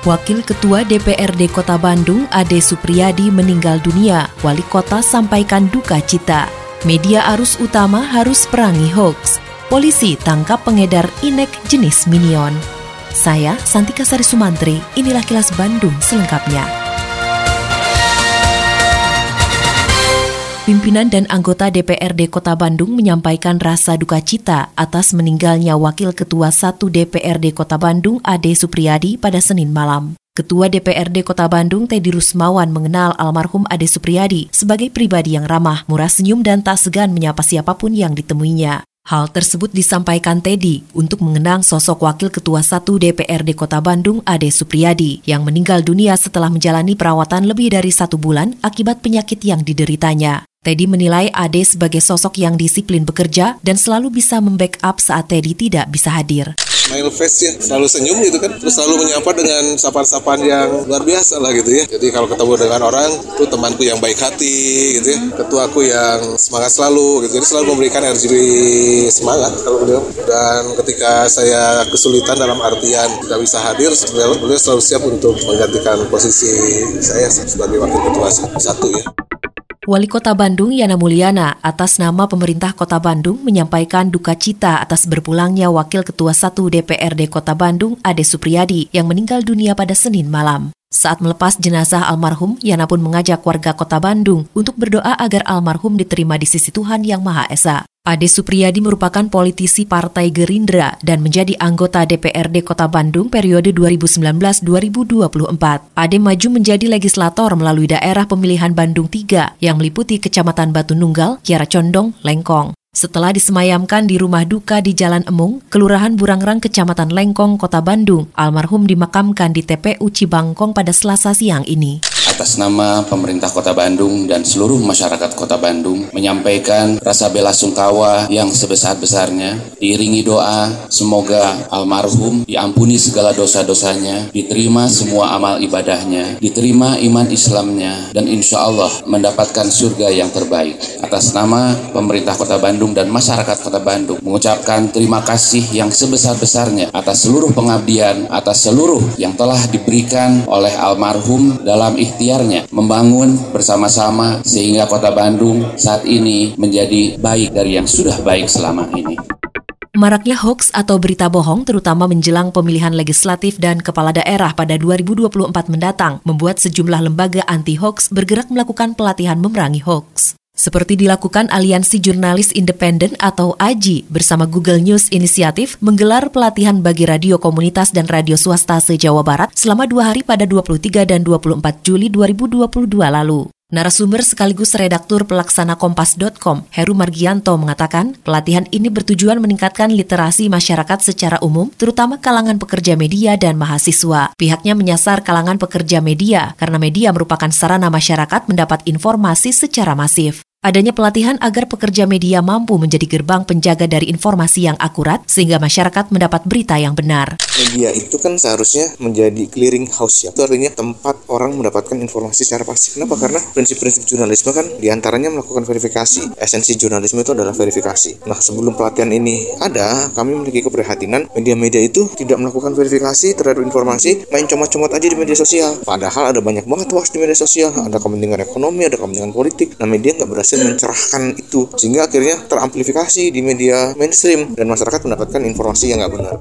Wakil Ketua DPRD Kota Bandung, Ade Supriyadi meninggal dunia. Wali Kota sampaikan duka cita. Media arus utama harus perangi hoax. Polisi tangkap pengedar inek jenis minion. Saya, Santika Sari Sumantri, inilah kilas Bandung selengkapnya. Pimpinan dan anggota DPRD Kota Bandung menyampaikan rasa duka cita atas meninggalnya Wakil Ketua 1 DPRD Kota Bandung Ade Supriyadi pada Senin malam. Ketua DPRD Kota Bandung Teddy Rusmawan mengenal almarhum Ade Supriyadi sebagai pribadi yang ramah, murah senyum dan tak segan menyapa siapa pun yang ditemuinya. Hal tersebut disampaikan Teddy untuk mengenang sosok Wakil Ketua 1 DPRD Kota Bandung Ade Supriyadi yang meninggal dunia setelah menjalani perawatan lebih dari satu bulan akibat penyakit yang dideritanya. Teddy menilai Ade sebagai sosok yang disiplin bekerja dan selalu bisa membackup saat Teddy tidak bisa hadir. Smile face ya, selalu senyum gitu kan, terus selalu menyapa dengan sapaan-sapaan yang luar biasa lah gitu ya. Jadi kalau ketemu dengan orang, itu temanku yang baik hati gitu ya, ketuaku yang semangat selalu gitu, jadi selalu memberikan energi semangat kalau beliau. Dan ketika saya kesulitan dalam artian tidak bisa hadir, beliau selalu siap untuk menggantikan posisi saya sebagai wakil ketua satu ya. Wali Kota Bandung Yana Mulyana atas nama pemerintah Kota Bandung menyampaikan duka cita atas berpulangnya Wakil Ketua 1 DPRD Kota Bandung Ade Supriyadi yang meninggal dunia pada Senin malam. Saat melepas jenazah almarhum, Yana pun mengajak warga kota Bandung untuk berdoa agar almarhum diterima di sisi Tuhan Yang Maha Esa. Ade Supriyadi merupakan politisi Partai Gerindra dan menjadi anggota DPRD Kota Bandung periode 2019-2024. Ade maju menjadi legislator melalui daerah pemilihan Bandung 3 yang meliputi Kecamatan Batu Nunggal, Kiara Condong, Lengkong. Setelah disemayamkan di rumah duka di Jalan Emung, Kelurahan Burangrang, Kecamatan Lengkong, Kota Bandung, almarhum dimakamkan di TPU Cibangkong pada Selasa siang ini atas nama pemerintah Kota Bandung dan seluruh masyarakat Kota Bandung menyampaikan rasa bela sungkawa yang sebesar-besarnya, diiringi doa semoga almarhum diampuni segala dosa-dosanya, diterima semua amal ibadahnya, diterima iman Islamnya, dan insya Allah mendapatkan surga yang terbaik. Atas nama pemerintah Kota Bandung dan masyarakat Kota Bandung mengucapkan terima kasih yang sebesar-besarnya atas seluruh pengabdian, atas seluruh yang telah diberikan oleh almarhum dalam ikhtiar ikhtiarnya membangun bersama-sama sehingga kota Bandung saat ini menjadi baik dari yang sudah baik selama ini. Maraknya hoax atau berita bohong terutama menjelang pemilihan legislatif dan kepala daerah pada 2024 mendatang membuat sejumlah lembaga anti hoax bergerak melakukan pelatihan memerangi hoax. Seperti dilakukan Aliansi Jurnalis Independen atau AJI bersama Google News Inisiatif menggelar pelatihan bagi radio komunitas dan radio swasta se-Jawa Barat selama dua hari pada 23 dan 24 Juli 2022 lalu. Narasumber sekaligus redaktur pelaksana Kompas.com, Heru Margianto mengatakan, pelatihan ini bertujuan meningkatkan literasi masyarakat secara umum, terutama kalangan pekerja media dan mahasiswa. Pihaknya menyasar kalangan pekerja media, karena media merupakan sarana masyarakat mendapat informasi secara masif. Adanya pelatihan agar pekerja media mampu menjadi gerbang penjaga dari informasi yang akurat sehingga masyarakat mendapat berita yang benar. Media itu kan seharusnya menjadi clearing house ya. Itu artinya tempat orang mendapatkan informasi secara pasti. Kenapa? Karena prinsip-prinsip jurnalisme kan di antaranya melakukan verifikasi. Esensi jurnalisme itu adalah verifikasi. Nah sebelum pelatihan ini ada, kami memiliki keprihatinan media-media itu tidak melakukan verifikasi terhadap informasi, main comot-comot aja di media sosial. Padahal ada banyak banget hoax di media sosial. Ada kepentingan ekonomi, ada kepentingan politik. Nah media nggak berhasil berhasil mencerahkan itu sehingga akhirnya teramplifikasi di media mainstream dan masyarakat mendapatkan informasi yang nggak benar.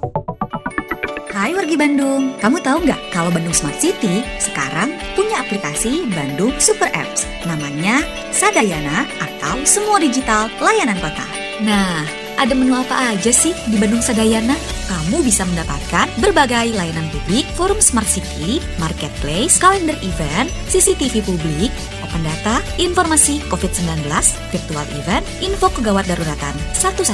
Hai wargi Bandung, kamu tahu nggak kalau Bandung Smart City sekarang punya aplikasi Bandung Super Apps namanya Sadayana atau Semua Digital Layanan Kota. Nah, ada menu apa aja sih di Bandung Sadayana? Kamu bisa mendapatkan berbagai layanan publik, forum Smart City, marketplace, kalender event, CCTV publik, papan data, informasi COVID-19, virtual event, info kegawat daruratan 112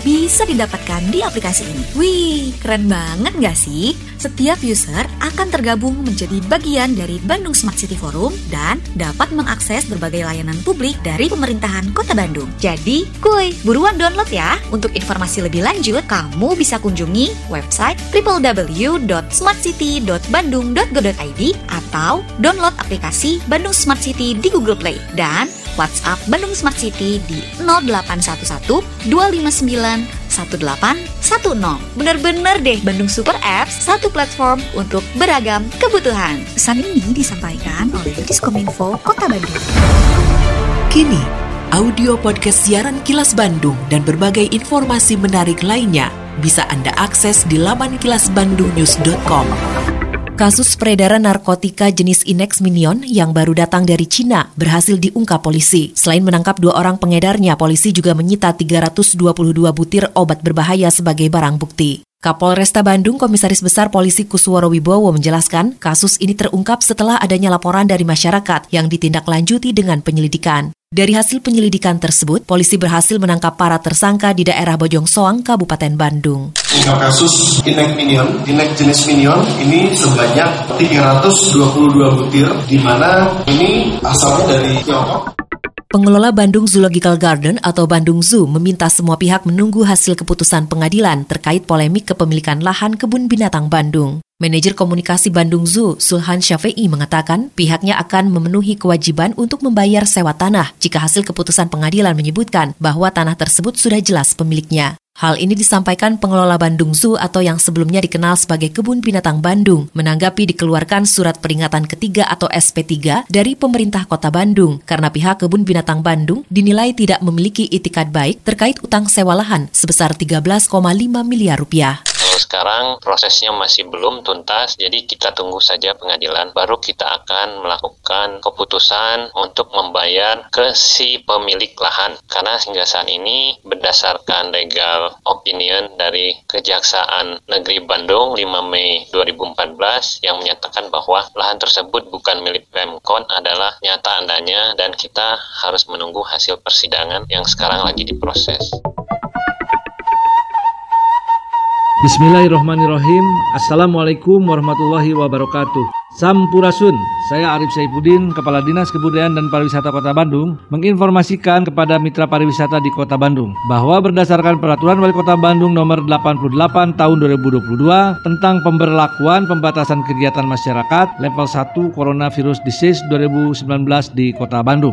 bisa didapatkan di aplikasi ini. Wih, keren banget nggak sih? Setiap user akan tergabung menjadi bagian dari Bandung Smart City Forum dan dapat mengakses berbagai layanan publik dari pemerintahan Kota Bandung. Jadi, kuy, buruan download ya. Untuk informasi lebih lanjut, kamu bisa kunjungi website www.smartcity.bandung.go.id atau download aplikasi Bandung Smart City di Google Play dan WhatsApp Bandung Smart City di 0811 259 1810. Bener-bener deh Bandung Super Apps, satu platform untuk beragam kebutuhan. Pesan ini disampaikan oleh Diskominfo Kota Bandung. Kini, audio podcast siaran Kilas Bandung dan berbagai informasi menarik lainnya bisa Anda akses di laman kilasbandungnews.com. Kasus peredaran narkotika jenis Inex Minion yang baru datang dari Cina berhasil diungkap polisi. Selain menangkap dua orang pengedarnya, polisi juga menyita 322 butir obat berbahaya sebagai barang bukti. Kapolresta Bandung Komisaris Besar Polisi Kusworo Wibowo menjelaskan, kasus ini terungkap setelah adanya laporan dari masyarakat yang ditindaklanjuti dengan penyelidikan. Dari hasil penyelidikan tersebut, polisi berhasil menangkap para tersangka di daerah Bojong Soang, Kabupaten Bandung. Ungkap kasus Inek Minion, Inek jenis Minion ini sebanyak 322 butir, di mana ini asalnya dari Tiongkok. Pengelola Bandung Zoological Garden atau Bandung Zoo meminta semua pihak menunggu hasil keputusan pengadilan terkait polemik kepemilikan lahan kebun binatang Bandung. Manajer Komunikasi Bandung Zoo, Sulhan Syafi'i mengatakan pihaknya akan memenuhi kewajiban untuk membayar sewa tanah jika hasil keputusan pengadilan menyebutkan bahwa tanah tersebut sudah jelas pemiliknya. Hal ini disampaikan pengelola Bandung Zoo atau yang sebelumnya dikenal sebagai Kebun Binatang Bandung menanggapi dikeluarkan surat peringatan ketiga atau SP3 dari pemerintah kota Bandung. Karena pihak Kebun Binatang Bandung dinilai tidak memiliki itikat baik terkait utang sewa lahan sebesar 13,5 miliar rupiah sekarang prosesnya masih belum tuntas, jadi kita tunggu saja pengadilan, baru kita akan melakukan keputusan untuk membayar ke si pemilik lahan. Karena hingga saat ini berdasarkan legal opinion dari Kejaksaan Negeri Bandung 5 Mei 2014 yang menyatakan bahwa lahan tersebut bukan milik Pemkon adalah nyata adanya dan kita harus menunggu hasil persidangan yang sekarang lagi diproses. Bismillahirrahmanirrahim Assalamualaikum warahmatullahi wabarakatuh Sampurasun, saya Arif Saifuddin, Kepala Dinas Kebudayaan dan Pariwisata Kota Bandung menginformasikan kepada mitra pariwisata di Kota Bandung bahwa berdasarkan Peraturan Wali Kota Bandung nomor 88 tahun 2022 tentang pemberlakuan pembatasan kegiatan masyarakat level 1 Coronavirus Disease 2019 di Kota Bandung.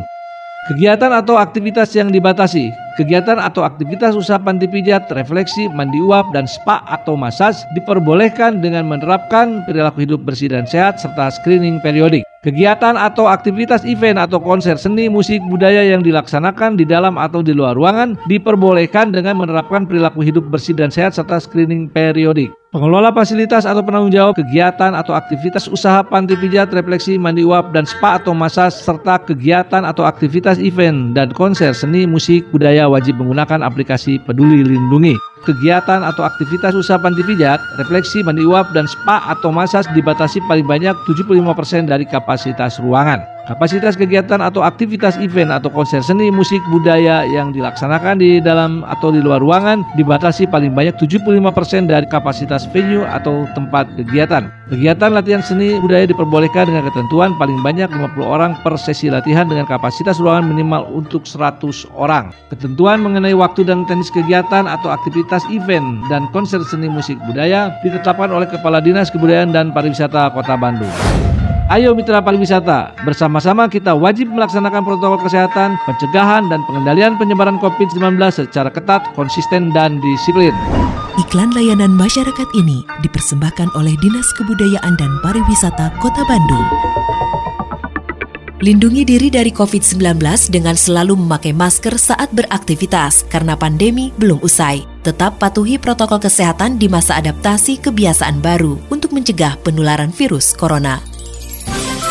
Kegiatan atau aktivitas yang dibatasi Kegiatan atau aktivitas usaha panti pijat, refleksi, mandi uap, dan spa atau masas diperbolehkan dengan menerapkan perilaku hidup bersih dan sehat serta screening periodik. Kegiatan atau aktivitas event atau konser seni, musik, budaya yang dilaksanakan di dalam atau di luar ruangan diperbolehkan dengan menerapkan perilaku hidup bersih dan sehat serta screening periodik. Pengelola fasilitas atau penanggung jawab kegiatan atau aktivitas usaha panti pijat, refleksi, mandi uap, dan spa atau masas serta kegiatan atau aktivitas event dan konser seni, musik, budaya wajib menggunakan aplikasi Peduli Lindungi. Kegiatan atau aktivitas usaha panti pijat, refleksi, mandi uap, dan spa atau masas dibatasi paling banyak 75% dari kapasitas ruangan. Kapasitas kegiatan atau aktivitas event atau konser seni, musik, budaya yang dilaksanakan di dalam atau di luar ruangan dibatasi paling banyak 75% dari kapasitas venue atau tempat kegiatan. Kegiatan latihan seni budaya diperbolehkan dengan ketentuan paling banyak 50 orang per sesi latihan dengan kapasitas ruangan minimal untuk 100 orang. Ketentuan mengenai waktu dan teknis kegiatan atau aktivitas event dan konser seni musik budaya ditetapkan oleh Kepala Dinas Kebudayaan dan Pariwisata Kota Bandung. Ayo mitra pariwisata, bersama-sama kita wajib melaksanakan protokol kesehatan, pencegahan dan pengendalian penyebaran COVID-19 secara ketat, konsisten dan disiplin. Iklan layanan masyarakat ini dipersembahkan oleh Dinas Kebudayaan dan Pariwisata Kota Bandung. Lindungi diri dari COVID-19 dengan selalu memakai masker saat beraktivitas karena pandemi belum usai. Tetap patuhi protokol kesehatan di masa adaptasi kebiasaan baru untuk mencegah penularan virus corona.